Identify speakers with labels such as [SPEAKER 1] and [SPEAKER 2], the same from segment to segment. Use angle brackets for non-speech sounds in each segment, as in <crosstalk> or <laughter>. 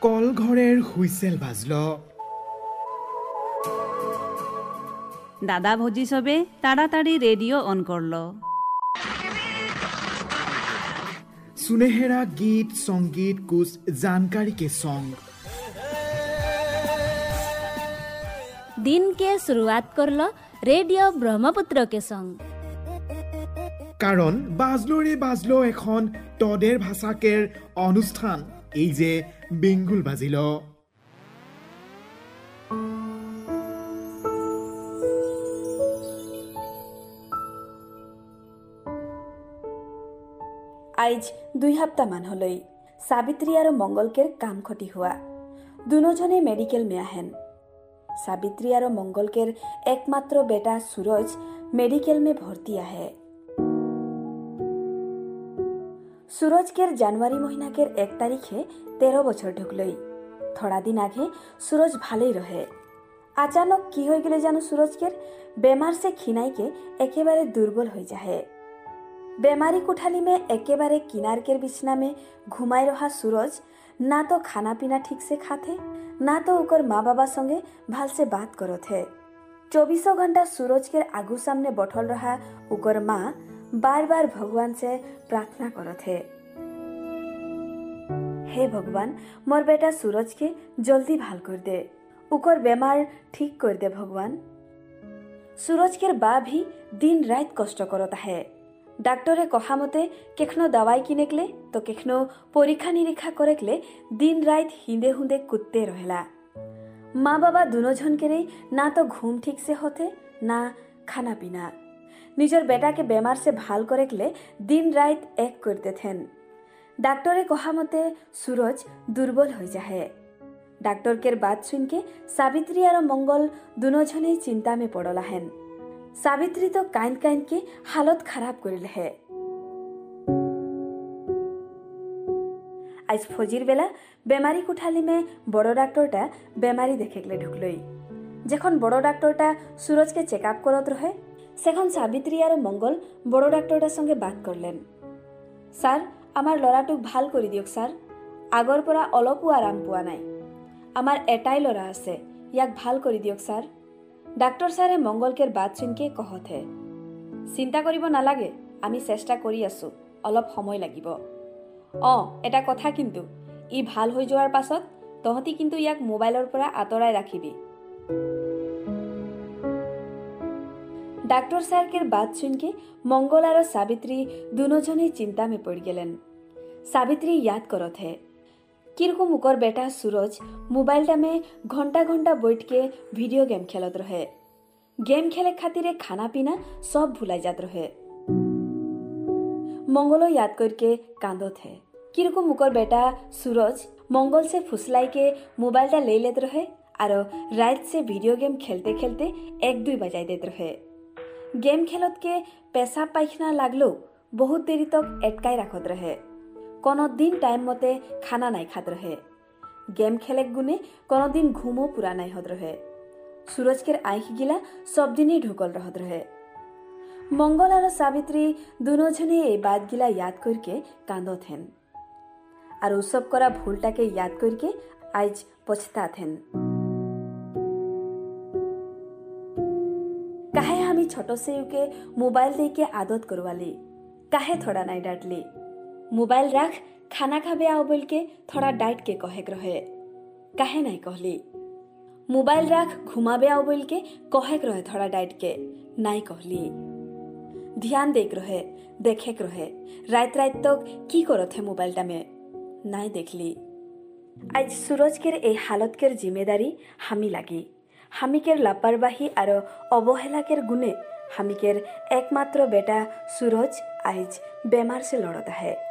[SPEAKER 1] কলঘরের whistle বাজল
[SPEAKER 2] দাদা ভজি সবে তাড়াতাড়ি রেডিও অন করল
[SPEAKER 1] सुनहरा गीत संगीत कुछ जानकारी के सॉन्ग
[SPEAKER 3] दिन के शुरुआत करलो रेडियो ब्रह्मपुत्र के संग
[SPEAKER 1] কাৰণ বাজলোৰে বাজলো এখন তদের ভাষাকেৰ অনুষ্ঠান এই যে বেঙ্গুল বাজিল।
[SPEAKER 4] আইজ দুই সপ্তাহমান হলৈ সাবিত্ৰী আৰু মংগলকেৰ কাম খটি হোৱা। দুজনে মেডিকেল মে আহেন। সাবিত্ৰী আৰু মংগলকেৰ একমাত্ৰ বেটা সুৰজ মেডিকেল মে ভৰ্তি আহে। সুরজকের জানুয়ারি মহিনাকের এক তারিখে তেরো বছর ঢুকলই। থোড়া দিন আগে সুরজ ভালোই রহে। আচানক কি হয়ে গেলে যেন সুরজকের? বেমার সে খিনাইকে একেবারে দুর্বল হয়ে যায় বেমারি কোঠালি মে একেবারে কিনারকের বিছনা মে ঘুমাই রহা সুরজ না তো খানা পিনা ঠিক সে খাতে, না তো ওকর মা বাবার সঙ্গে ভালো সে বাত করতে চব্বিশ ঘণ্টা সুরজকের আগু সামনে বঠল রহা ওকর মা बार बार भगवान से प्रार्थना करत है हे भगवान मोर बेटा सूरज के जल्दी भाल कर दे ओकर बेमार ठीक कर दे भगवान सूरज के बा भी दिन रात कष्ट करत है ডাক্তরে কহা মতে কেখনো দাৱাই কিনেকলে তো কেখনো পরীক্ষা নিরীক্ষা করেকলে দিন রাত হিঁদে হুঁদে কুত্তে রহেলা মা বাবা দুজনকেরে না তো ঘুম ঠিক সে হতে না খানা পিনা নিজের বেটাকে বেমার সে ভালো করেকলে দিন রাত এক করতে থেন। ডাক্তরে কহা মতে সুরজ দুর্বল হয়ে যাহে। ডাক্তরকের বাত শুনকে সাবিত্রী আর মঙ্গল দুজনেই চিন্তা মে পড়লা হেন। সাবিত্রী তো কাইন কাইনকে হালত খারাপ করিল হে আজ ফজির বেলা বেমারি কুঠালি মে বড় ডাক্তারটা বেমারি দেখে গেলে ঢুকলই। যখন বড় ডাক্তারটা সুরজকে চেক আপ করত রহে সেখন সাবিত্ৰী আৰ মঙ্গল বড় ডাক্তাৰটাৰ সঙ্গে বাত কৰলেন। স্যাৰ আমাৰ ল'ৰাটোক ভাল কৰি দিয়ক ছাৰ আগৰ পৰা অলপো আৰাম পোৱা নাই। আমাৰ এটাই ল'ৰা আছে ইয়াক ভাল কৰি দিয়ক ছাৰ ডাক্তৰ ছাৰে মংগলকেৰ বাট চুনকে কহতহে। চিন্তা কৰিব নালাগে আমি চেষ্টা কৰি আছো অলপ সময় লাগিব। অঁ এটা কথা কিন্তু ই ভাল হৈ যোৱাৰ পাছত তহঁতি কিন্তু ইয়াক মোবাইলৰ পৰা আঁতৰাই ৰাখিবি। ডাক্তৰ ছাৰকেৰ বাট শুনকে মংগল আৰু সাবিত্ৰী দুজনেই চিন্তা মে পৰি গেলেন সাবিত্ৰী ইয়াদ করত হে কিরকম মুকর বেটা सूरज मोबाइलटा में घंटा घंटा बैठ के वीडियो गेम खेलत रहे गेम खेले खातिरे खाना पीना सब भुलाई जात रहे मंगलो याद करके कांदत है किरको मुकर बेटा सूरज मंगल से फुसलाई के मोबाइलटा ले लेत रहे और रात से वीडियो गेम खेलते खेलते एक दुई बजाई देत रहे গেম খেলতকে કે পাইখানা লাগলেও বহুত બહુ এটকাই તક એટકાઈ રાખત কোনো দিন টাইম মতে খানা নাই খাত রহে গেম খেলেক গুনে কোনো দিন ঘুমও পুরা নাই হত রহে সুরজকের আইখ গিলা সব দিনই ঢুকল রহত রহে মঙ্গল আর সাবিত্রী দুজনে এই বাদ গিলা ইয়াদ করিকে হেন। আর উৎসব করা ভুলটাকে ইয়াদ করিকে আইজ হেন। છોટોસેયુકે મોબાઈલ દઈકે આદત કરવાલી કાહે થોડા નાઈ ડાટલી મોબાઈલ રાખ ખાના ખાબે આવ બોલકે થોડા ડાઇટ કે કહેક રહે કાહે નાઈ કહલી મોબાઈલ રાખ ઘુમાબે આવ બોલકે કહેક રહે થોડા ડાઇટ કે નાઈ કહલી ধ্যান দেখ রহে দেখেক রহে রাত রাত তক কি করথে মোবাইলটা মে নাই দেখলি আজ সুরজকের এই হালতকের জিম্মেদারি হামি লাগি হামিকের লাপারবাহী আর অবহেলাকের গুণে হামিকের একমাত্র বেটা সুরজ আইজ বেমার সে লড়ত আহে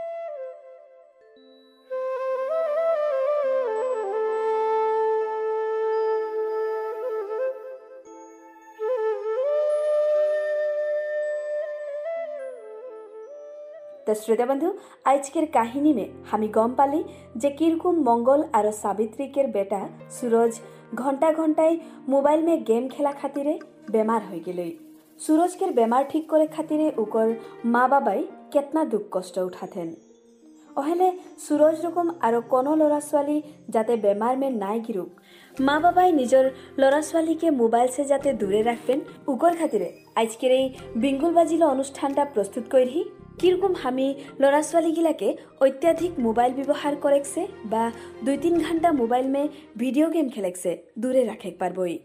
[SPEAKER 4] তো শ্রোতা বন্ধু আজকের কাহিনী মে আমি গম পালি যে কিরকম মঙ্গল আর সাবিত্রীকের বেটা सूरज घंटा घंटाय मोबाइल में गेम खेला खातिरे बेमार हो गई सूरज के बेमार ठीक करे खातिरे ओकर माँ बाबाई केतना दुख कष्ट उठाथेन অহেলে সুরজ রকম আৰু কোনো ল'ৰা ছোৱালী যাতে বেমাৰ মে নাই গিৰুক মা বাবাই নিজৰ ল'ৰা ছোৱালীকে মোবাইলছে যাতে দূরে রাখবেন উগর খাতিরে আজকের এই বিঙ্গুল বাজিল অনুষ্ঠানটা প্রস্তুত করি কিরকম আমি ল'ৰা ছোৱালীগিলাকে অত্যাধিক মোবাইল ব্যৱহাৰ করেকছে বা দুই তিন ঘন্টা মোবাইল মে ভিডিও গেম খেলেকছে দূরে রাখেক পারবই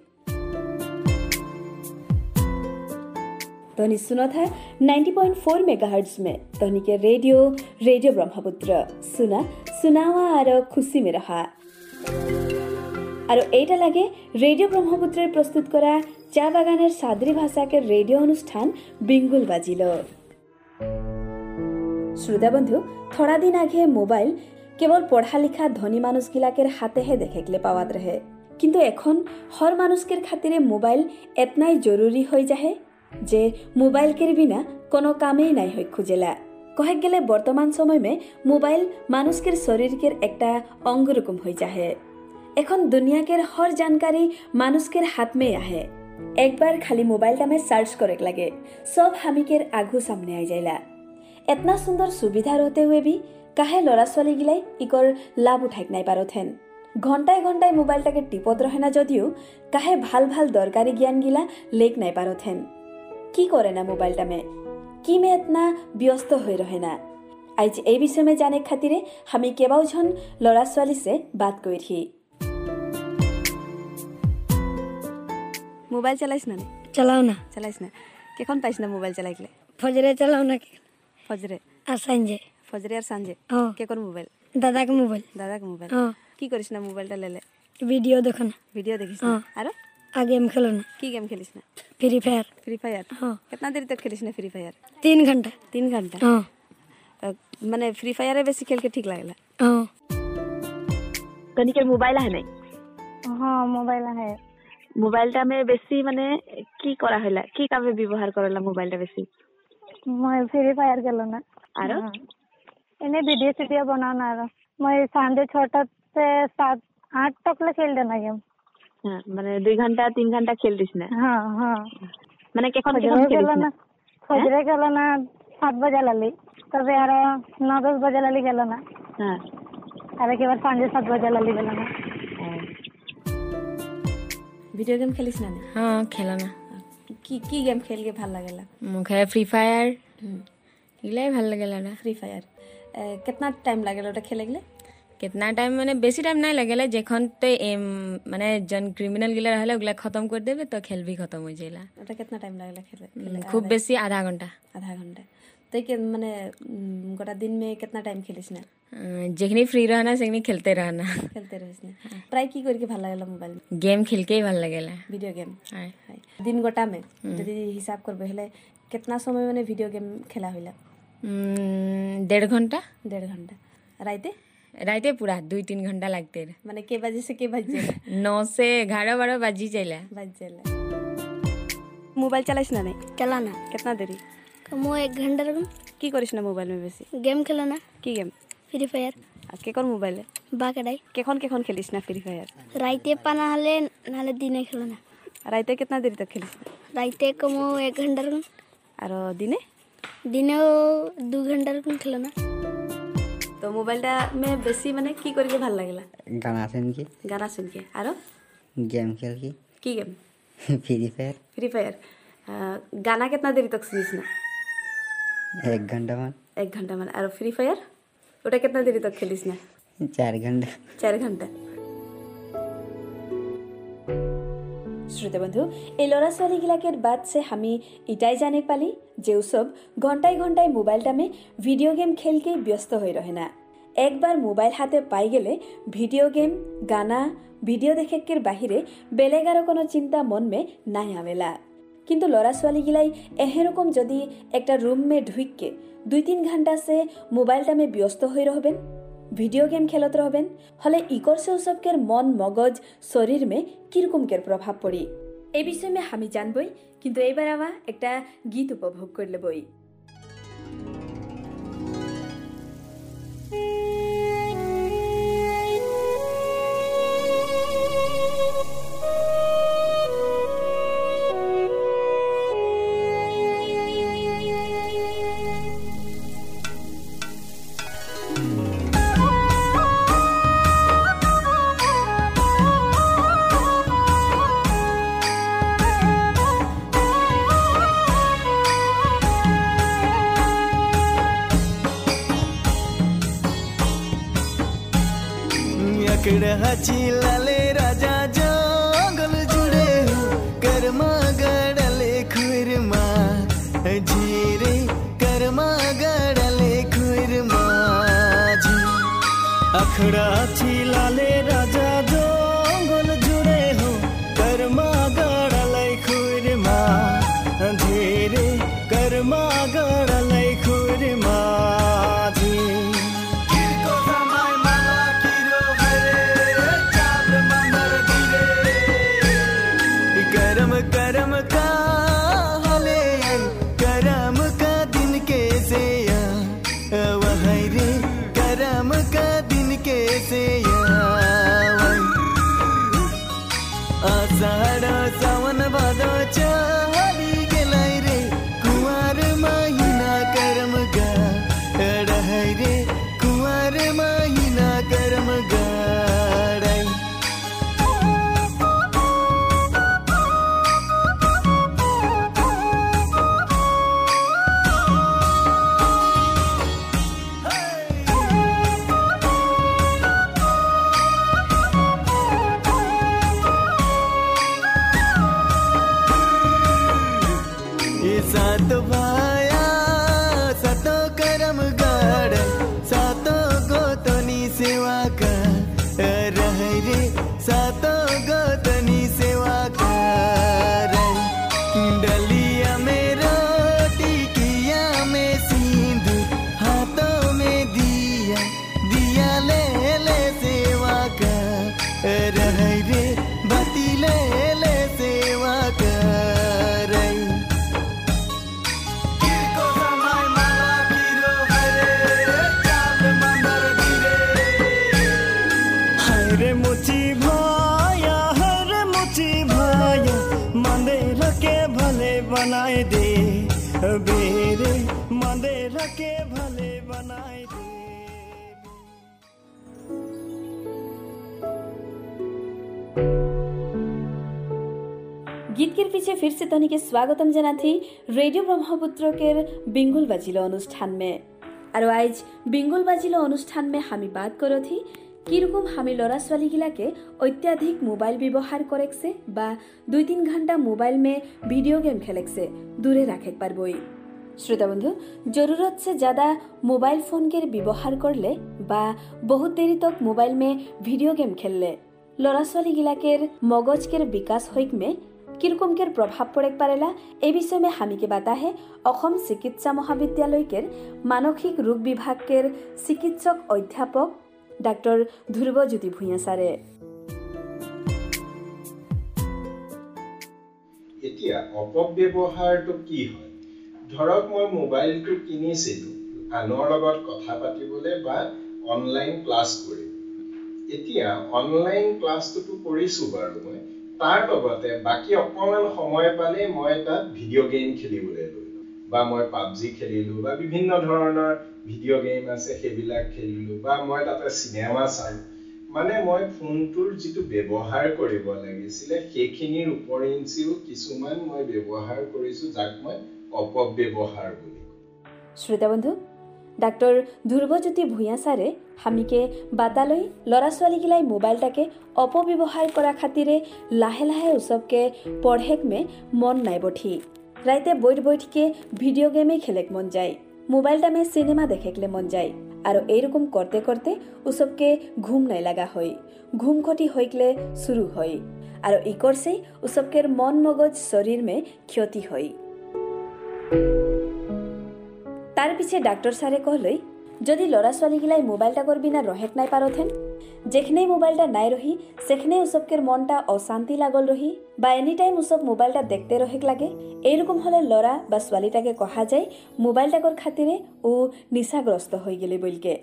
[SPEAKER 4] तोहनी सुनो था 90.4 मेगाहर्ट्ज में तोहनी के रेडियो रेडियो ब्रह्मपुत्र सुना सुनावा और खुशी में रहा আর এইটা লাগে রেডিও ব্রহ্মপুত্রের প্রস্তুত করা চা বাগানের সাদরি ভাষাকে রেডিও অনুষ্ঠান বিঙ্গুল বাজিল শ্রোতাবন্ধু থোড়া দিন আগে মোবাইল কেবল পড়ালেখা ধনী মানুষগুলাকের হাতে হে দেখেকলে পাওয়াত রহে কিন্তু এখন হর মানুষকের খাতিরে মোবাইল এতনাই জরুরি হয়ে যায় যে মোবাইলকের বিনা কোনো কামেই নাই হয় খুঁজেলা। কহেক গেলে বর্তমান সময় মে মোবাইল মানুষকের শরীরকের একটা অঙ্গরকম হয়ে যায় এখন দুনিয়াকের হর জানকারি মানুষকের হাত মে আহে। একবার খালি মোবাইলটা মে সার্চ করেক লাগে। সব হামিকের আগু সামনে আই যাইলা। এতনা সুন্দর সুবিধা রহতে हुए भी কাহে ল'ৰা ছোৱালী গিলাই ইকৰ লাভ উঠাইক নাই পারথেন ঘন্টায় ঘন্টায় মোবাইলটাকে টিপত রহে না যদিও কাহে ভাল ভাল দরকারি জ্ঞান গিলা লেক নাই পারথেন কি করে না মোবাইলটা মে কি মে এতনা ব্যস্ত হয়ে রহে না আজ এই বিষয়ে মে জানে খাতিরে আমি কেবাওজন ল'ৰা ছোৱালী সে বাত কৰি মোবাইল চালাইছ না
[SPEAKER 5] চালাও না
[SPEAKER 4] চালাইছ না কেখন পাইছ না মোবাইল চালাইলে
[SPEAKER 5] ফজরে চালাও না
[SPEAKER 4] ফজরে
[SPEAKER 5] আর সঞ্জে
[SPEAKER 4] ফজরে আর সঞ্জে
[SPEAKER 5] কে
[SPEAKER 4] কোন মোবাইল
[SPEAKER 5] দাদা কে মোবাইল
[SPEAKER 4] দাদা কে
[SPEAKER 5] মোবাইল
[SPEAKER 4] কি করিস না মোবাইলটা লেলে
[SPEAKER 5] ভিডিও দেখুন
[SPEAKER 4] ভিডিও দেখিস আর
[SPEAKER 5] গেম খেলো না
[SPEAKER 4] কি গেম খেলিস না
[SPEAKER 5] ফ্রি ফায়ার
[SPEAKER 4] ফ্রি ফায়ার কতনা দেরি তক খেলিস না ফ্রি ফায়ার
[SPEAKER 5] তিন ঘন্টা
[SPEAKER 4] তিন ঘন্টা মানে ফ্রি ফায়ারে বেশি খেলকে ঠিক
[SPEAKER 5] লাগলা
[SPEAKER 4] কনিকে মোবাইল আহে নাই
[SPEAKER 5] হ্যাঁ মোবাইল আহে
[SPEAKER 4] মোবাইলটা আমি বেশি মানে কি করা হলা কি কামে ব্যবহার করলা মোবাইলটা বেশি
[SPEAKER 5] মই ফ্রি ফায়ার খেলো না
[SPEAKER 4] আরো
[SPEAKER 5] এনে ভিডিও সিডিও বনাও না আর মই সন্ধ্যে ছটাতে সাত আট তকলে খেলতে না গেম
[SPEAKER 4] হ্যাঁ মানে দুই ঘন্টা তিন ঘন্টা খেলতিস না
[SPEAKER 5] হ্যাঁ হ্যাঁ
[SPEAKER 4] মানে কেখন কেখন
[SPEAKER 5] ফজরে
[SPEAKER 4] খেলিস
[SPEAKER 5] গেল
[SPEAKER 4] না
[SPEAKER 5] না ফজরে গেল না সাত বাজে লালি তবে আরো ন দশ বাজে লালি গেল না
[SPEAKER 4] হ্যাঁ
[SPEAKER 5] আর একেবারে সন্ধ্যে সাত বাজে লালি গেল না
[SPEAKER 4] ভিডিও গেম খেলিস না নে?
[SPEAKER 6] हाँ खेला ना
[SPEAKER 4] কি কি গেম খেল কে ভাল লাগেলা
[SPEAKER 6] मुखे फ्री फायर इलाई ভাল लगेला ना
[SPEAKER 4] ফ্রি ফায়ার कितना टाइम लागेला ওটা খেলে গেলে
[SPEAKER 6] कितना टाइम माने बेसी टाइम नहीं लगेला जेखन तो एम माने जन क्रिमिनल गिला रहले ओगला खत्म कर देबे तो खेल भी खत्म हो जाइला
[SPEAKER 4] ওটা कितना टाइम लागेला खेले खेले
[SPEAKER 6] खूब बेसी आधा घंटा
[SPEAKER 4] आधा घंटा तो के माने उम, गोटा दिन में कितना टाइम खेलिस ना
[SPEAKER 6] अं, जेखनी फ्री रहना सेखनी खेलते रहना
[SPEAKER 4] খেলতে রহিস না প্রায় কি করে কি ভাল লাগেলা মোবাইল
[SPEAKER 6] गेम खेल के ही ভাল लगेला
[SPEAKER 4] ভিডিও গেম
[SPEAKER 6] हाँ।
[SPEAKER 4] দিন গোটা মে যদি হিসাব করবে হলে कितना समय মানে ভিডিও গেম খেলা হইলা
[SPEAKER 6] उम, डेढ़ घंटा
[SPEAKER 4] দেড় ঘন্টা রাইতে
[SPEAKER 6] राइते पूरा दुई तीन घंटा लगते रहे
[SPEAKER 4] মানে কে বাজে সে কে বাজে <laughs>
[SPEAKER 6] नौ से ग्यारह बारह बजी चला
[SPEAKER 4] বাজে মোবাইল চালাইছ না নাই
[SPEAKER 5] चला ना
[SPEAKER 4] कितना देरी
[SPEAKER 5] মই এক ঘণ্টা লাগিম
[SPEAKER 4] কি কৰিছ না মোবাইল মই বেছি
[SPEAKER 5] গেম খেলা না
[SPEAKER 4] কি গেম ফ্ৰী ফায়াৰ কেইখন মোবাইল
[SPEAKER 5] বা
[SPEAKER 4] কেডাই কেইখন কেইখন খেলিছ না ফ্ৰী ফায়াৰ
[SPEAKER 5] ৰাইতে পা নহ'লে নহ'লে দিনে খেলা না
[SPEAKER 4] ৰাইতে কেতনা দেৰি তাক খেলিছ
[SPEAKER 5] ৰাইতে কমেও এক ঘণ্টা
[SPEAKER 4] লাগিম আৰু দিনে
[SPEAKER 5] দিনেও দুঘণ্টা লাগিম খেলা না
[SPEAKER 4] তো মোবাইলটা মে বেছি মানে কি কৰিব ভাল লাগিলা গানা শুনকি গানা শুনকি
[SPEAKER 7] আৰু গেম খেলকি
[SPEAKER 4] কি game
[SPEAKER 7] Free Fire
[SPEAKER 4] Free Fire গানা কেতনা দেৰি তাক শুনিছ না
[SPEAKER 7] एक घंटा में
[SPEAKER 4] एक घंटा মানে আর ফ্রি ফায়ার ওটা कितना देरी तक খেলিস না
[SPEAKER 7] चार घंटा
[SPEAKER 4] চার ঘন্টা শ্রোতা বন্ধু এই ল'ৰা ছোৱালীগিলাকের বাদ সে আমি ইটাই জানে পালি যে সব ঘন্টায় ঘন্টায় মোবাইলটা মে ভিডিও গেম খেলকে ব্যস্ত হয়ে রহে না একবার মোবাইল হাতে পাই গেলে ভিডিও গেম গানা ভিডিও দেখেকের বাহিরে বেলেগ আরো কোনো চিন্তা মন মে নাই আমেলা কিন্তু ল'ৰা ছোৱালীগিলাই এহেরকম যদি একটা রুম মে ঢুইকে দুই তিন ঘণ্টা সে মোবাইলটা মে ব্যস্ত হয়ে রহবেন ভিডিও গেম খেলত রহবেন হলে ইকর সে সবকের মন মগজ শরীর মে কিরকমকের প্রভাব পড়ি এই বিষয়ে মে আমি জানবই, কিন্তু এইবার আমা একটা গীত উপভোগ করলে বই।
[SPEAKER 8] आकड़ा चिलाले राजा जंगल जुड़े कर्मा गड़ले खुरमा झीरे कर्मा गड़ले खुरमा अखड़ा चिलाले बेरे मंदिर के भले बनाए दे
[SPEAKER 4] गीत के पीछे फिर से तनी के स्वागतम जना थी रेडियो ब्रह्मपुत्र के बिंगुल बाजिलो अनुष्ठान में और आज बिंगुल बाजिलो अनुष्ठान में हामी बात करो थी কীরকম আমি লড়া ছোৱালীগিলাকে অত্যাধিক মোবাইল ব্যৱহাৰ করেকছে বা দুই তিন ঘণ্টা মোবাইল মে ভিডিও গেম খেলেকছে, দূরে রাখে পারবই। শ্রোতা বন্ধু, জরুরত সে জ্যাদা মোবাইল ফোনকের ব্যৱহাৰ করলে বা বহুত দেরি তক মোবাইল মে ভিডিও গেম খেললে ল'ৰা ছোৱালীগিলাকের মগজকের বিকাশ হইক মে কিরকমকের প্রভাব পড়েক পারেলা? এই বিষয়ে হামিকে বাতাহে অসম চিকিৎসা মহাবিদ্যালয়কের মানসিক রোগ বিভাগকের চিকিৎসক অধ্যাপক ডাক্তৰ ধ্ৰুৱজ্যোতি ভূঞা ছাৰে।
[SPEAKER 9] এতিয়া অপব্যৱহাৰটো কি হয়? ধৰক মই মোবাইলটো কিনিছিলোঁ আনৰ লগত কথা পাতিবলৈ বা অনলাইন ক্লাছ কৰি এতিয়া অনলাইন ক্লাছটোতো কৰিছোঁ বাৰু মই। তাৰ লগতে বাকী অকণমান সময় পালে মই তাত ভিডিঅ' গেম খেলিবলৈ ল'লোঁ বা মই পাবজি খেলিলোঁ বা বিভিন্ন ধৰণৰ ভিডিঅ' গেম আছে সেইবিলাক খেলিলোঁ বা মই তাতে চিনেমা চালোঁ। মানে মই ফোনটোৰ যিটো ব্যৱহাৰ কৰিব লাগিছিলে সেইখিনিৰ উপৰিঞ্চিও কিছুমান মই ব্যৱহাৰ কৰিছোঁ যাক মই অপব্যৱহাৰ বুলি
[SPEAKER 4] শ্ৰোতা বন্ধু ডাক্তৰ ধ্ৰুৱজ্যোতি ভূঞা ছাৰে হামিকে বাতালৈ ল'ৰা ছোৱালীগিলাই মোবাইলটাকে অপব্যৱহাৰ কৰা খাতিৰে লাহে লাহে উচবকে পঢ়েক মে মন নাই বঠি। ৰাইতে বৈঠ বৈঠকে ভিডিও গেমে খেলেক মন যায়। মোবাইলটা মে সিনেমা দেখেকলে মন যায়। আর এইরকম করতে করতে ওসবকে ঘুম নাই লাগা হয় ঘুম খটি হইকলে শুরু হয় আর ই করছে, উসবকের মন মগজ শরীর মে ক্ষতি হয় তার পিছে ডাক্তার স্যারে কহলৈ যদি ল'ৰা ছোৱালীগিলাই মোবাইলটা করবি না রহেক নাই পারথেন যেখানেই মোবাইলটা নাই রহি সেখানে উসবকের মনটা অশান্তি লাগল রহি বা এনি টাইম উসব মোবাইলটা দেখতে রহেক লাগে এইরকম হলে ল'ৰা বা ছোৱালীটাকে কহা যায় মোবাইলটাকর খাতিরে ও নিশাগ্রস্ত হয়ে গেলে বলকে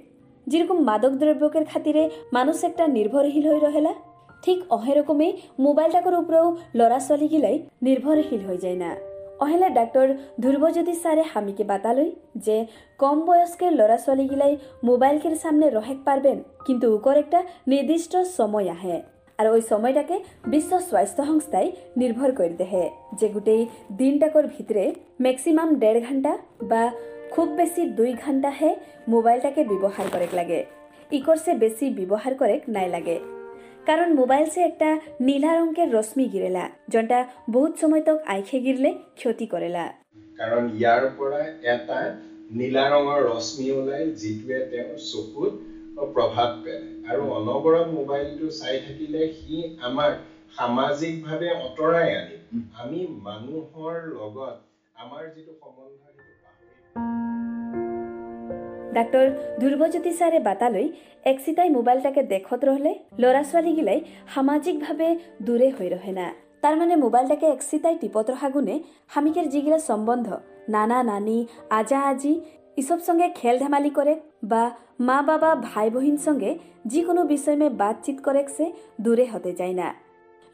[SPEAKER 4] যেরকম মাদক দ্রব্যকের খাতিরে মানুষ একটা নির্ভরশীল হয়ে রহেলা ঠিক অহেরকমে মোবাইলটাকর উপরেও ল'ৰা ছোৱালীগিলাই নির্ভরশীল হয়ে যায় না। অহেলে ডাক্তৰ ধ্ৰুৱজ্যোতি ছাৰে হামিকে বাতালৈ যে কম বয়স্কের ল'ৰা ছোৱালীগিলাই মোবাইলকের সামনে রহেক পারবেন কিন্তু উকর একটা নির্দিষ্ট সময় আহে। আর ওই সময়টাকে বিশ্ব স্বাস্থ্য সংস্থায় নির্ভর করে দেহে, যে গোটেই দিনটাকর ভিতরে ম্যাক্সিমাম দেড় ঘণ্টা বা খুব বেশি দুই ঘন্টাহে মোবাইলটাকে ব্যৱহাৰ করেক লাগে। ইকরসে বেশি ব্যবহার করে নাই লাগে। কাৰণ মোবাইল সে একটা নীলা ৰঙেৰ ৰশ্মি গিৰেলা যেটা বহুত সময় তক আইখে গিৰলে ক্ষতি কৰেলা।
[SPEAKER 9] কাৰণ ইয়াৰ পৰা এটা নীলা ৰঙৰ ৰশ্মি ওলাই যিটোৱে তেওঁৰ চকুত প্ৰভাৱ পেলায় আৰু অনবৰত মোবাইলটো চাই থাকিলে সি আমাক সামাজিকভাৱে আঁতৰাই আনিব আমি মানুহৰ লগত আমাৰ যিটো সম্বন্ধ সেইটো পাহৰি
[SPEAKER 4] ডাক্তৰ ধ্ৰুৱজ্যোতি ছাৰে বাটালৈ একচিতাই মোবাইলটাকে দেখত ৰহলে ল'ৰা ছোৱালীগিলাই সামাজিকভাৱে দূৰে হৈ ৰহে না। তাৰমানে মোবাইলটাকে একচিতাই টিপত ৰহা গুণে হামিকের যিগিলা সম্বন্ধ, নানা নানি, আজা আজি, ইসব সঙ্গে খেল ধেমালি করে বা মা বাবা, ভাই বহিন সঙ্গে যিকোনো বিষয় মে বাতচিত করে সে দূরে হতে যায় না।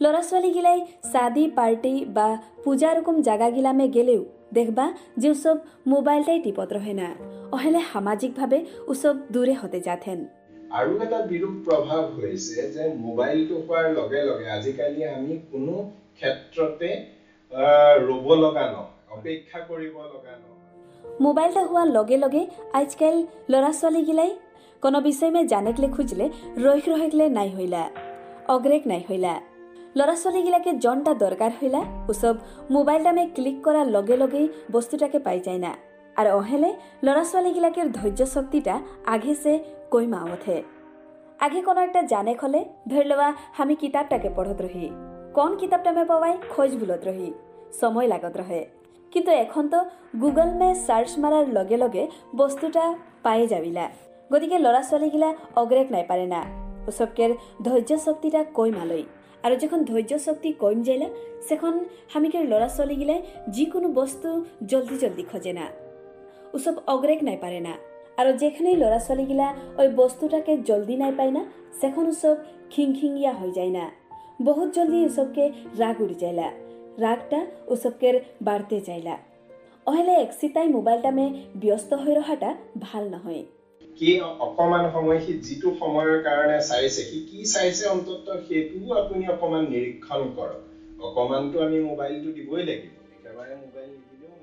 [SPEAKER 4] ল'ৰা ছোৱালীগিলাই শাদি পার্টি বা পূজা ৰকম জাগাগিলামে গেলেও দেখবা যে উসব মোবাইলটাই টিপত ৰহে না। অহেলে সামাজিকভাৱে উসব দূৰে হতে যাথেন।
[SPEAKER 9] আৰু এটা বিৰূপ প্ৰভাৱ হৈছে যে মোবাইলটো হোৱাৰ লগে লগে আজিকালি আমি কোনো ক্ষেত্ৰতে ৰ'ব লগা নহয় অপেক্ষা কৰিব লগা নহয়।
[SPEAKER 4] মোবাইলটা হোৱাৰ লগে লগে আজকাল ল'ৰা ছোৱালীগিলাই কোনো বিষয়মে জানেকলে খুঁজলে ৰৈখ ৰহেকলে নাই হইলা অগ্ৰেক নাই হইলা ল'ৰা ছোৱালীগিলাকে জনটা দৰকাৰ হইলা উসব মোবাইলটামে ক্লিক কৰাৰ লগে লগেই বস্তুটাকে পাই যায় না আৰ অহেলে ল'ৰা ছোৱালীগিলাকেৰ ধৈর্য শক্তিটা আগে সে কইমা ওঠে আগে কোনো একটা জানে হলে ধরে লওয়া আমি কিতাবটাকে পড়ত রহি কোন কিতাবটা মে পাওয়াই খোঁজ ভুলত রহি সময় লাগত রহে কিন্তু এখন তো গুগল মে সার্চ মারার লগে লগে বস্তুটা পায়ে যাবিলা। গতিকে ল'ৰা ছোৱালীগিলা অগ্ৰেক নাই পাৰে না ওসবকেৰ ধৈৰ্য শক্তিটা কই আর যখন ধৈর্য শক্তি কম যাইলা সেখন হামিকের ল'ৰা ছোৱালীগিলাই যিকোনো বস্তু জলদি জলদি খোঁজে না। ওসব অগ্রেক নাই পারে না। আর যেখানেই ল'ৰা ছোৱালীগিলা ওই বস্তুটাকে জলদি নাই পায় না, সেখন ওসব খিংখিঙিয়া হয়ে যায় না। বহুত জলদি ওসবকে রাগ উড়ি যাইলা রাগটা ওসবকের বাড়তে চাইলা অহেলে একচিতাই মোবাইলটামে ব্যস্ত হৈ ৰহাটা ভালো নহয়।
[SPEAKER 9] কি অকমান সময় সি যিটো সময়ৰ কাৰণে চাইছে সি কি চাইছে অন্তত সেইটোও আপুনি অকমান নিৰীক্ষণ কৰক। অকমানতো আমি মোবাইলটো দিবই লাগিব একেবাৰে মোবাইল নিদিলেও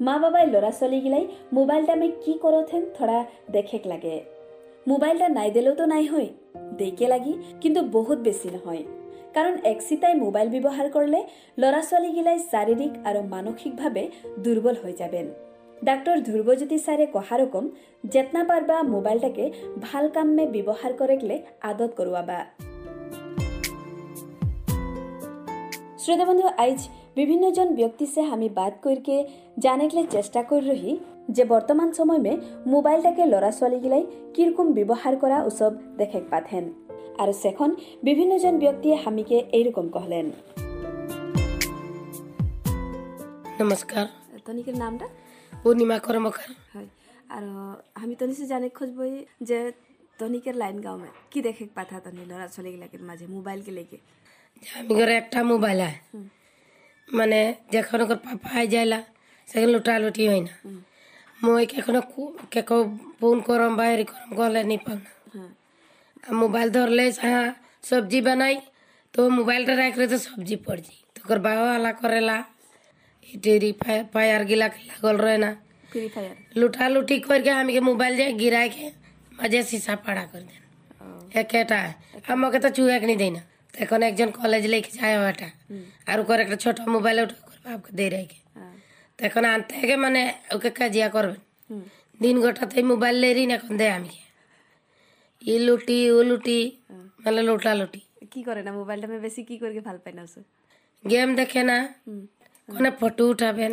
[SPEAKER 4] মা বাবাই ল'ৰা ছোৱালীগিলাই মোবাইলটামে কি করথেন থোড়া দেখেক লাগে। মোবাইলটা নাই দিলেও তো নাই হয় দেইকে লাগি কিন্তু বহুত বেছি নহয়। কাৰণ একচিতাই মোবাইল ব্যৱহাৰ কৰিলে ল'ৰা ছোৱালীগিলাই শাৰীৰিক আৰু মানসিকভাৱে দুৰ্বল হৈ যাবেন। ডাক্তৰ ধ্ৰুৱজ্যোতি ছাৰে কহা ৰকম যেতনা পাৰ বা ভাল কামে ব্যৱহাৰ কৰিলে আদত কৰোৱাবা শ্ৰোতা আইজ বিভিন্নজন ব্যক্তিছে আমি বাদ কৰিকে জানিলে চেষ্টা কৰি ৰহি যে বৰ্তমান সময়মে মোবাইল টাকে ল'ৰা ছোৱালীগিলাই কিৰকম ব্যৱহাৰ কৰা উচব দেখে পাথেন আৰু সেইখন বিভিন্নজন ব্যক্তিয়ে আমিকে এইৰকম কহলেন
[SPEAKER 10] নমস্কাৰ
[SPEAKER 4] তনিকৰ নামটা
[SPEAKER 10] পূৰ্ণিমা কৰ্মকাৰ
[SPEAKER 4] হয় আৰ আমি তনিসে জানে খুঁজবই যে তনিকেৰ লাইন গাঁওমে কি দেখেক পাথা তনি ল'ৰা ছোৱালীগিলাকেৰ মাঝে মোবাইলকে লেকে
[SPEAKER 10] আমি ঘরে একটা মোবাইল আয় মানে যখন ওর পাপা আই যাইলা সেখানে লুটালুটি হয় না মই কেখনো কেকো ফোন করম বা হেরি করম গলে নি পাও না মোবাইল ধরলে হ্যাঁ সবজি বানাই তো মোবাইলটা রাখলে তো সবজি পড় যাই তোর বাবা আলা করেলা टेरी फायर गिला लागल रहे ना।
[SPEAKER 4] फ्री फायर
[SPEAKER 10] लुटा लुटी करके हम के मोबाइल जाए गिरा के मज़े शीशा पड़ा कर देना। एकेटा हम के तो चूहे के नहीं देना। तो एक जन कॉलेज लेके जाए हटा और हम्म। ओकर एक छोटा मोबाइल उठा कर बाप के दे रहे के। हाँ। तो एक आनते के माने ओके कजिया करबे। हम्म। दिन गोटा तो मोबाइल ले रही ना कौन दे
[SPEAKER 4] हम के ये लुटी वो लुटी हाँ।
[SPEAKER 10] मतलब लुटा लुटी
[SPEAKER 4] की करे ना मोबाइल में बेसी की करके ভাল पाए ना उसे।
[SPEAKER 10] गेम देखे ना हम्म। কোনে ফটো উঠাবেন?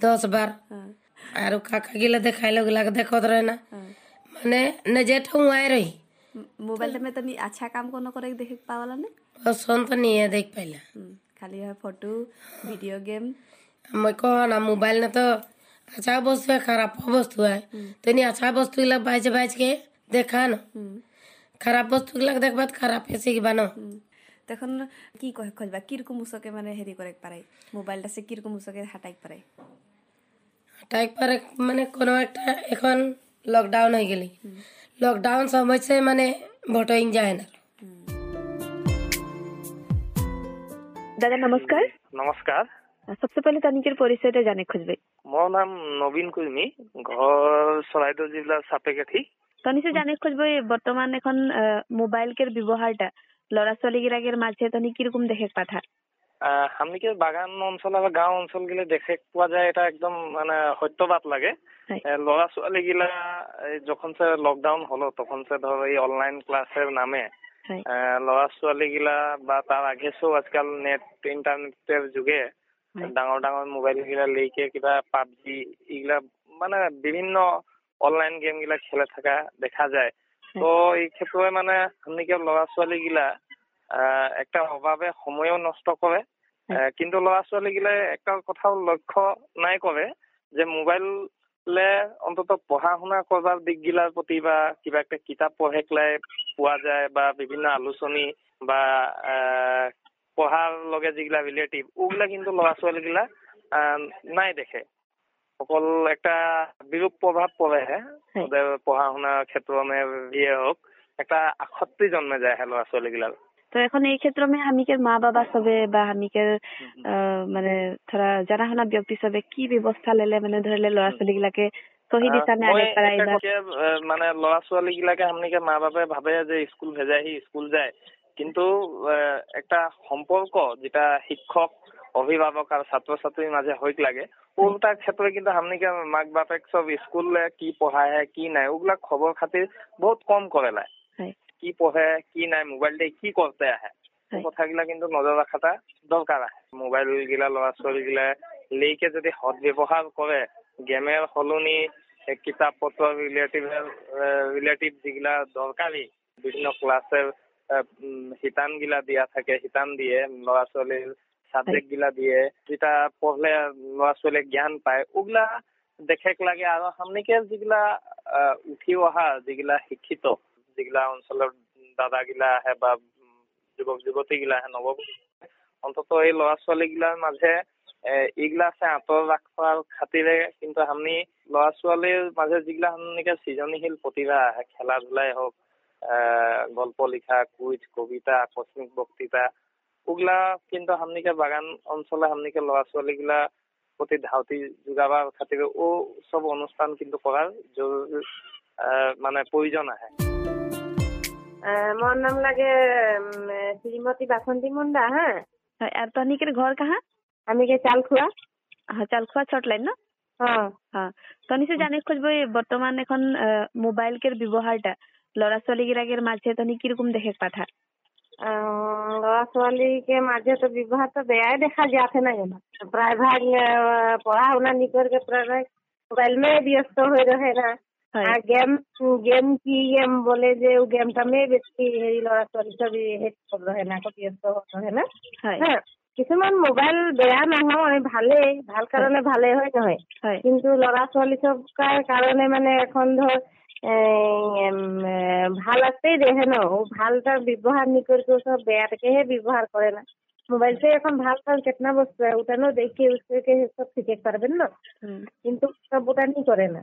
[SPEAKER 10] দশ বার। আর কাকা গিলা দেখাইলে ওগুলাকে দেখত রয় না। মানে নিজেটা উঁয়াই রহি
[SPEAKER 4] মোবাইলটা মে তুমি আচ্ছা কাম কোনো করে দেখে পাওয়ালা না।
[SPEAKER 10] পছন্দ নিয়ে দেখ পাইলা।
[SPEAKER 4] খালি ফটো ভিডিও গেম।
[SPEAKER 10] মই কহ না মোবাইল না তো আচ্ছা বস্তু খারাপ বস্তু হয়। তুমি আচ্ছা বস্তুগুলা বাইজে বাইজকে দেখানো। খারাপ বস্তুগুলা দেখবা খারাপ শিখবা না
[SPEAKER 4] তখন কি কয় খোঁজবা কিরকম উসকে মানে হেরি করে পারে মোবাইলটা সে কিরকম উসকে হাঁটাই পারে
[SPEAKER 10] হাঁটাই পারে মানে কোনো একটা এখন লকডাউন হয়ে গেলি লকডাউন সময় সে মানে ভোটিং যায় না
[SPEAKER 4] দাদা নমস্কার
[SPEAKER 11] নমস্কার
[SPEAKER 4] सबसे पहले तनिकर परिचय जाने खोजबे
[SPEAKER 11] मो नाम नवीन कुर्मी घर सरायदेव जिला सापेकाठी
[SPEAKER 4] तनि से जाने खोजबे बर्तमान এখন মোবাইল কের ব্যবহারটা ল'ৰা ছোৱালীগিলাকের মাঝে তনি কীরকম দেখে
[SPEAKER 11] আহ, হামনিকে বাগান অঞ্চল বা গাঁও অঞ্চল গিলে দেখে পোৱা যায় এটা একদম মানে সত্যবাদ লাগে। ল'ৰা ছোৱালী গিলা যখন সে লকডাউন হলো তখন সে ধর এই অনলাইন ক্লাসের নামে ল'ৰা ছোৱালী গিলা বা তার আগে সব আজকাল নেট ইন্টারনেটের যুগে ডাঙর ডাঙর মোবাইল গিলা লেকে কিবা পাবজি এগুলা মানে বিভিন্ন অনলাইন গেম গিলা খেলে থাকা দেখা যায়। তো এই ক্ষেত্ৰে মানে হামনিকে ল'ৰা ছোৱালী গিলা একটা অভাবে সময়ও নষ্ট কৰে কিন্তু ল'ৰা ছোৱালী গিলাই একটা কথাও লক্ষ্য নাই করে যে মোবাইলে অন্তত পঢ়া শুনা করবার দিক গিলার প্রতি বা কিবা একটা কিতাপ পঢ়ে পেলাই পোৱা যায় বা বিভিন্ন আলোচনী বা পঢ়াৰ লগে যেগুলা ৰিলেটিভ ওগুলা কিন্তু ল'ৰা ছোৱালী গিলা নাই দেখে। অকল একটা বিরূপ প্রভাব পড়ে ওদের পড়াশোনার ক্ষেত্রে ইয়ে হোক একটা আসক্তি জন্মে যায় ল'ৰা ছোৱালী গিলার
[SPEAKER 4] তো এখন এই ক্ষেত্রে আমি হামিকের মা বাবা সবে বা হামিকের মানে ধরা জানা শুনা ব্যক্তি সবে কি ব্যবস্থা লেলে মানে ধরলে ল'ৰা ছোৱালীগিলাকে সহি দিশা
[SPEAKER 11] মই
[SPEAKER 4] আগে পারাই
[SPEAKER 11] মানে ল'ৰা ছোৱালী গিলাকে হামনিকে মা বাপে ভাবে যে স্কুল ভেজাহি স্কুল যায়। কিন্তু একটা সম্পর্ক যেটা শিক্ষক অভিভাবক আর ছাত্র ছাত্রীর মাঝে হইক লাগে। ওটার ক্ষেত্রে কিন্তু হামনিকে মাক বাপেক সব স্কুলে কি পঢ়ায় কি নাই ওগুলা খবর খাতির বহুত কম করে লাই কি পঢ়ে কি নাই মোবাইলতে কি করতে আহে। কথাগুলা কিন্তু নজর রাখাটা দরকার আছে মোবাইল গিলা ল'ৰা ছোৱালী গিলা লেকে যদি সৎ ব্যৱহাৰ কৰে গেমেৰ সলনি কিতাপ পত্ৰ ৰিলেটিভ ৰিলেটিভ যেগুলা দৰকাৰি বিভিন্ন ক্লাসেৰ শিতান গিলা দিয়া থাকে শিতান দিয়ে ল'ৰা ছোৱালীৰ সাবজেক্ট গিলা দিয়ে যেটা পঢ়লে ল'ৰা ছোৱালীয়ে জ্ঞান পায় ওগুলা দেখেক লাগে আৰু সামনিকে যিগিলা উঠি অহা যিগিলা শিক্ষিত যিগিলা অঞ্চলৰ দাদা গিলা আহে বা যুৱক যুৱতী গিলা আহে নৱ অন্তত এই ল'ৰা ছোৱালী গিলাৰ মাজে এইগিলা আছে আঁতৰ ৰাখাৰ খাতিৰে কিন্তু আমি ল'ৰা ছোৱালীৰ মাজে যিগিলা সামনিকে সৃজনীশীল প্ৰতিভা আহে খেলা ধূলাই হওক গল্প লিখা কুইজ কবিতা আকস্মিক বক্তৃতা ওগুলা কিন্তু হামনিকে বাগান অঞ্চলে হামনিকে ল'ৰা ছোৱালী গিলা প্রতি ধাউতি যোগাবার খাতিরে ও সব অনুষ্ঠান কিন্তু করার জরুরি মানে প্রয়োজন আহে।
[SPEAKER 12] মোর নাম লাগে শ্রীমতী বাসন্তী মুন্ডা হ্যাঁ
[SPEAKER 4] আর তনিকের ঘর কাহা?
[SPEAKER 12] আমি কে চালখুয়া
[SPEAKER 4] হ্যাঁ চালখুয়া ছট লাইন না
[SPEAKER 12] হ্যাঁ
[SPEAKER 4] হ্যাঁ তনিছে জানি খুঁজব বর্তমান এখন মোবাইলকের ব্যবহারটা ল'ৰা ছোৱালীগিলাকের মাঝে তনি কীরকম দেখে পাঠা?
[SPEAKER 12] ল'ৰা ছোৱালীকে মাঝে তো বিবাহ তো বেয়াই দেখা যাচ্ছে না কেন প্রায় ভাগ আহ, পড়া শুনা নিকরকে প্রায় ভাগ মোবাইল में व्यस्त हो रहे ना আর গেম গেম কি গেম বলে যে ও গেমটা में বেশি হেৰি ল'ৰা ছোৱালী সব হেৰি কৰি ৰহে না আকৌ ব্যস্ত হৈ ৰহে না হ্যাঁ কিছুমান মোবাইল বেয়া নহয় ভালেই ভাল কাৰণে ভালে হয় নহয় কিন্তু ল'ৰা ছোৱালী চবৰ কাৰণে মানে এখন ধৰ এ, এম, এ, ভাল আছেই দেহে ন ও ভালটা ব্যবহার নি করে তো সব বেয়াটাকেহে ব্যবহার করে না মোবাইল से এখন ভাল ভাল কেতনা বস্তু है ওটা নো দেখে उसके सब শিখে পারবেন না কিন্তু সব ওটা নি করে না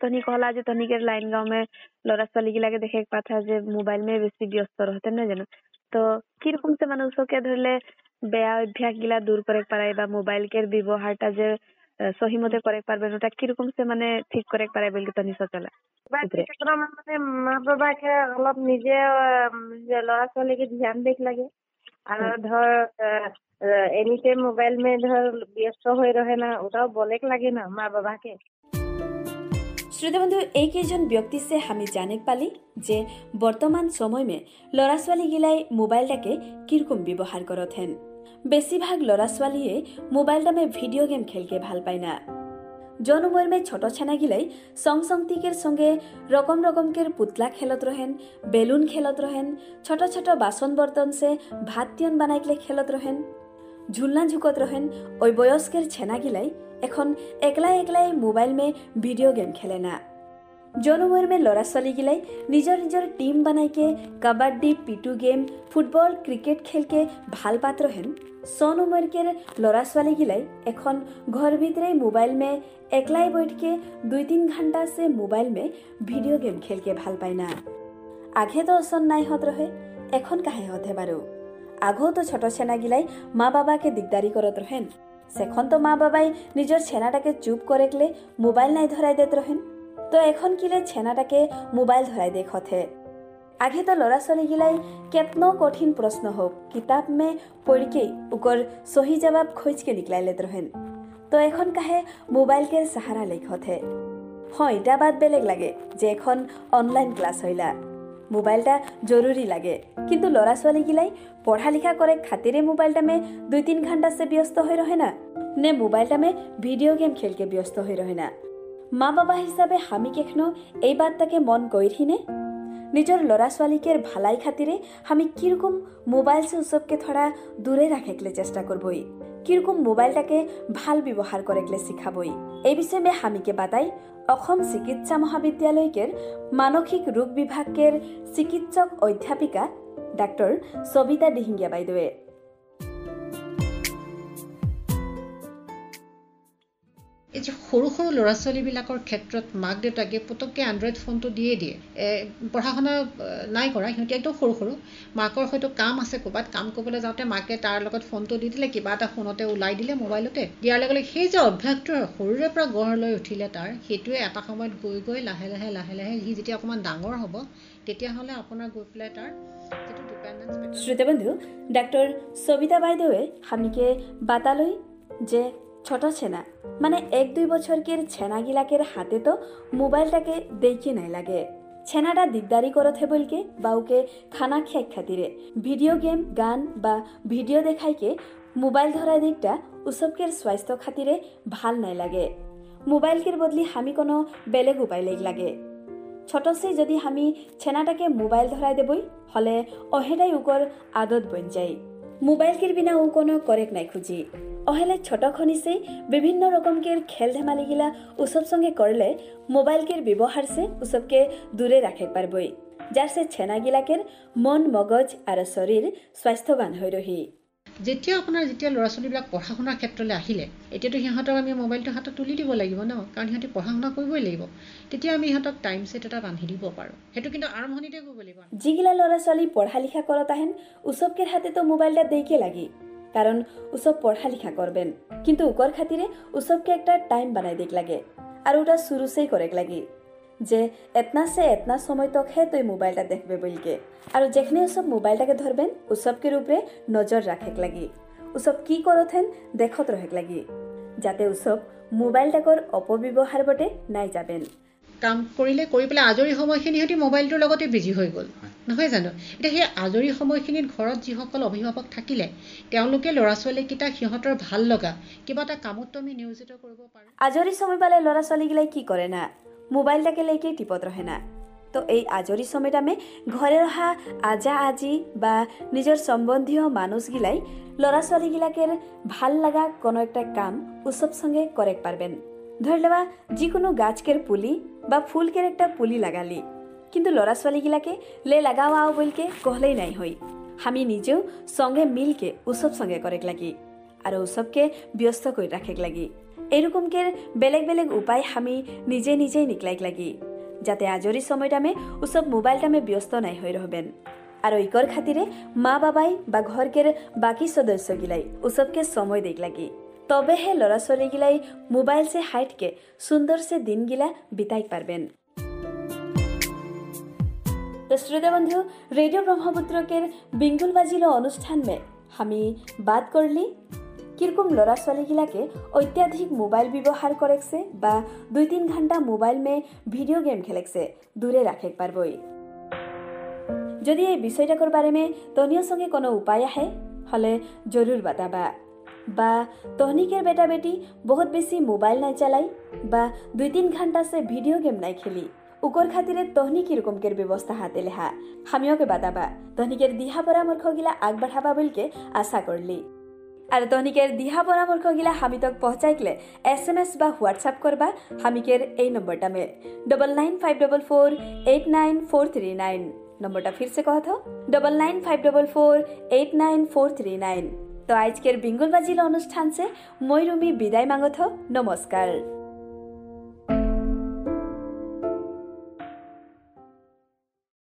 [SPEAKER 4] তনি কহলা যে তনিকের লাইন গাঁও में ল'ৰা ছোৱালীগিলাকে দেখে পাঠা যে মোবাইল में বেশি ব্যস্ত রহতে না জানো তো কিরকম সে মানে ওসবকে ধরলে বেয়া অভ্যাস গিলা দূর করে পারাই বা মোবাইল কের ব্যবহারটা যে আহ, সহি মতে করে পারবেন ওটা কীরকম সে মানে ঠিক করে পারাই বলে তনি সচলা
[SPEAKER 12] ক্ষেত্ৰত মানে মা বাবাকে অলপ নিজে ল'ৰা ছোৱালীকে ধ্যান দিক লাগে। আৰু ধৰ এনি টাইম মোবাইল में ধর ব্যস্ত হয়ে রহে না ওটাও বলেক লাগে না মা বাবাকে
[SPEAKER 4] শ্রোতাবন্ধু এই কেইজন ব্যক্তি সে আমি জানিক পালি যে বর্তমান সময়মে ল'ৰা ছোৱালীগিলাই মোবাইলটাকে কীরকম ব্যবহার করত বেশিরভাগ ল'ৰা ছোৱালীয়ে মোবাইলটামে ভিডিও গেম খেলকে ভালো পায় না। জনমর্মে ছোট ছানাগিলাই সংসংতিকের সঙ্গে রকম রকমকের পুতলা খেলত রহেন, বেলুন খেলত রহেন, ছোট ছোট বাসন বর্তন সে ভাত তিয়ান বানাইকলে খেলত রহেন। ঝুলনা ঝুকত রহেন, ওই বয়স্কের ছেনাগিলাই এখন একলাই একলাই মোবাইল মে ভিডিও গেম খেলে না। জনমর্মে ল'ৰা ছোৱালীগিলাই নিজৰ নিজৰ team বনাইকে, kabaddi, pittu game, football cricket খেলকে ভালো হেন ছনমৰ্কেৰ ল'ৰা ছোৱালীগিলাই এখন ঘৰ ভিতরে মোবাইল মে, একলাই বৈঠকে দুই তিন ঘণ্টা সে মোবাইল মে ভিডিও গেম খেলকে ভালো পায় না। আঘে তো অসন নাই হত রহে এখন কাহে হতে বারো আগেও তো ছোট ছেনাগিলাই মা বাবাকে দিগদারি করত রহেন সেখন তো মা বাবাই নিজের ছেনাটাকে চুপ করেকলে মোবাইল নাই ধরাই দেত রহেন তো এখন কিলে ছেনাটাকে মোবাইল ধরাই দেখতে আগে তো ল'ৰা ছোৱালীগিলাই কেতনো কঠিন প্ৰশ্ন হোক কিতাপ মে পঢ়িকেই উকৰ সহি জবাব খোঁজকে নিকলাই লেত রহেন তো এখন কাহে মোবাইলকে সাহারা লেখতে হয় এটা বাদ বেলেগ লাগে, যে এখন অনলাইন ক্লাছ হইলা। মোবাইলটা জরুরি লাগে, কিন্তু ল'ৰা ছোৱালীগিলাই পঢ়া লিখা করে খাতিরে মোবাইলটা মে দুই তিন ঘণ্টা সে ব্যস্ত হয়ে রহে না, নে মোবাইলটা মে ভিডিও গেম খেলকে ব্যস্ত হয়ে রহে না। মা বাবা হিসাবে আমি কেখনো এই বার্তাকে মন গৈরহিনে নিজেৰ ল'ৰা ছোৱালীকেৰ ভালাই খাতিৰে আমি কিৰকম মোবাইল সে উৎসবকে থোড়া দূৰে ৰাখেকলে চেষ্টা কৰবই কিৰকম মোবাইলটাকে ভাল ব্যৱহাৰ কৰেকলে শিখাবই এই বিষয়ে হামিকে বাতাই অসম চিকিৎসা মহাবিদ্যালয়কেৰ মানসিক ৰোগ বিভাগেৰ চিকিৎসক অধ্যাপিকা ডাক্তৰ সবিতা দিহিঙ্গিয়া বাইদেৱে
[SPEAKER 13] এই যে সৰু সৰু ল'ৰা ছোৱালীবিলাকৰ ক্ষেত্ৰত মাক দেউতাকে পটককৈ এণ্ড্ৰইড ফোনটো দিয়ে দিয়ে। পঢ়া শুনা নাই কৰা সিহঁতি একদম সৰু সৰু। মাকৰ হয়তো কাম আছে ক'ৰবাত কাম কৰিবলৈ যাওঁতে মাকে তাৰ লগত ফোনটো দি দিলে কিবা এটা ফোনতে ওলাই দিলে মোবাইলতে। দিয়াৰ লগে লগে সেই যে অভ্যাসটো সৰুৰে পৰা গঢ় লৈ উঠিলে তাৰ সেইটোৱে এটা সময়ত গৈ গৈ লাহে লাহে লাহে লাহে সি যেতিয়া অকণমান ডাঙৰ হ'ব তেতিয়াহ'লে আপোনাৰ গৈ পেলাই তাৰ যিটো ডিপেণ্ডেঞ্চ
[SPEAKER 4] শ্ৰোতাবন্ধু ডাক্তৰ সবিতা বাইদেৱে হামিকে বাতালৈ যে ছোট ছেনা। মানে এক দুই বছরকের ছেনাগিলাকের হাতে তো মোবাইলটাকে দেখে নাই লাগে। ছেনাটা দিগদারি করথে বলকে, বাউকে খানা খেক খাতিরে। ভিডিও গেম, গান বা ভিডিও দেখাইকে মোবাইল ধরা দিকটা উসবকের স্বাস্থ্য খাতিরে ভালো নাই লাগে। মোবাইলকের বদলি আমি কোনো বেলেগ উপায় লেগ লাগে। ছোটসে যদি আমি ছেনাটাকে মোবাইল ধরাই দেবই, হলে অহেদাই উকর আদত বন যাই। মোবাইলকের বিনা ও কোনো করেক নাই খুঁজি। অহেলে ছোট খনিসে বিভিন্ন রকমকের খেল ধেমালিগিলা উসব সঙ্গে করলে মোবাইলকের ব্যবহার সে উসবকে দূরে রাখে পারবই যার সে ছেনাগিলাকের মন মগজ আর শরীর স্বাস্থ্যবান হৈ রহি
[SPEAKER 13] যেতিয়া আপোনাৰ যেতিয়া ল'ৰা ছোৱালীবিলাক পঢ়া শুনাৰ ক্ষেত্ৰলৈ আহিলে এতিয়াতো সিহঁতক আমি মোবাইলটো হাতত তুলি দিব লাগিব ন কাৰণ সিহঁতি পঢ়া শুনা কৰিবই লাগিব তেতিয়া আমি সিহঁতক টাইম ছেট এটা বান্ধি দিব পাৰোঁ। সেইটো কিন্তু আৰম্ভণিতে কৰিব লাগিব।
[SPEAKER 4] যিগিলা ল'ৰা ছোৱালী পঢ়া লিখা কৰত আহেন উসবকেৰ হাতে তো মোবাইলটা দেখে লাগি। কারণ উসব পড়া লিখা করবেন। কিন্তু উকর খাতিরে উসবকে একটা টাইম বানাই দিক লাগে। আর ওটা শুরুসেই করেক লাগি। যে এতনা সে এতনা সময় তক হে তুই মোবাইলটা দেখবে বলকে। আর যেখানে উসব মোবাইলটাকে ধরবেন উসবকের উপরে নজর রাখেক লাগি। উসব কি করথেন দেখত রহেক লাগি। যাতে উসব মোবাইলটাকর অপব্যৱহাৰ বটে নাই যাবেন।
[SPEAKER 13] কাম কৰিলে কৰি পেলাই আজৰি সময়খিনি সিহঁতি মোবাইলটোৰ লগতে বিজি হৈ গ'ল। নহয় জানো? এতিয়া সেই আজৰি সময়খিনিত ঘৰত যিসকল অভিভাৱক থাকিলে তেওঁলোকে ল'ৰা ছোৱালীকেইটাক সিহঁতৰ ভাল লগা কিবা এটা কামতো আমি নিয়োজিত কৰিব পাৰোঁ।
[SPEAKER 4] আজৰি সময় পালে ল'ৰা ছোৱালীগিলাই কি কৰে না? মোবাইলটাকে লেকে টিপত রহে না? তো এই আজরি সময়টামে ঘরে রহা আজা আজি বা নিজের সম্বন্ধীয় মানুষগিলাই ল'ৰা ছোৱালীগিলাকেৰ ভাল লাগা কোনো একটা কাম উৎসব সঙ্গে কৰেক পাৰবেন ধৰে লওয়া যিকোনো গাছকেৰ পুলি বা ফুলকেৰ একটা পুলি লাগালি। কিন্তু ল'ৰা ছোৱালীগিলাকে লে লাগাও আও বলকে কহলেই নাই হই আমি নিজেও সঙ্গে মিলকে উৎসব সঙ্গে করেক লাগি আর উৎসবকে ব্যস্ত করে রাখেক লাগি। এরকমকে বেলেগ বেলেগ উপায় আমি নিজে নিজেই নিকলাইক লাগি যাতে আজৰি সময়টামে উৎসব মোবাইলটামে ব্যস্ত নাই হৈ রহবেন আর ইকর খাতিরে মা বাবাই বা ঘরকের বাকি সদস্যগিলাই উৎসবকে সময় দিক লাগি। তবে হে ল'ৰা ছোৱালীগিলাই মোবাইল সে হাইটকে সুন্দৰ সে দিনগিলা বিতাইক পাৰবেন তো শ্ৰোতা বন্ধু ৰেডিও ব্ৰহ্মপুত্ৰকেৰ বিঙ্গুল বাজিল অনুষ্ঠান মে আমি বাদ কৰলি। কিৰকম ল'ৰা ছোৱালীগিলাকে অত্যাধিক মোবাইল ব্যৱহাৰ করেকছে বা দুই তিন ঘন্টা মোবাইল মে ভিডিও গেম খেলেকছে দূরে রাখেক পারবই। যদি এই বিষয়টাকর বারে মে তনিয়র সঙ্গে কোনো উপায় আহে হলে জরুর বাতাবা। বা তহনিকের বেটা বেটি বহুত বেশি মোবাইল নাই চালাই বা দুই তিন ঘন্টা সে ভিডিও গেম নাই খেলি। উকর খাতিরে তহনি কিরকমকের ব্যবস্থা হাতে লেহা হামিওকে বাতাবা। তহনিকের দিহা পরামর্শ গিলা আগবাঢ়াবা বলকে আশা করলি আর তহনিকের দিহা পরামর্শ গিলা হামিতক পৌঁছাইকলে এস এম এস বা হোয়াটসঅ্যাপ করবা হামিকের এই নম্বরটা মে double nine five double four eight nine four three nine নম্বরটা ফির সে কহ double nine five double four eight nine four three nine তো আজকের বিঙ্গল বাজিল অনুষ্ঠান সে ময়ূরুমি বিদায় মাগথ নমস্কার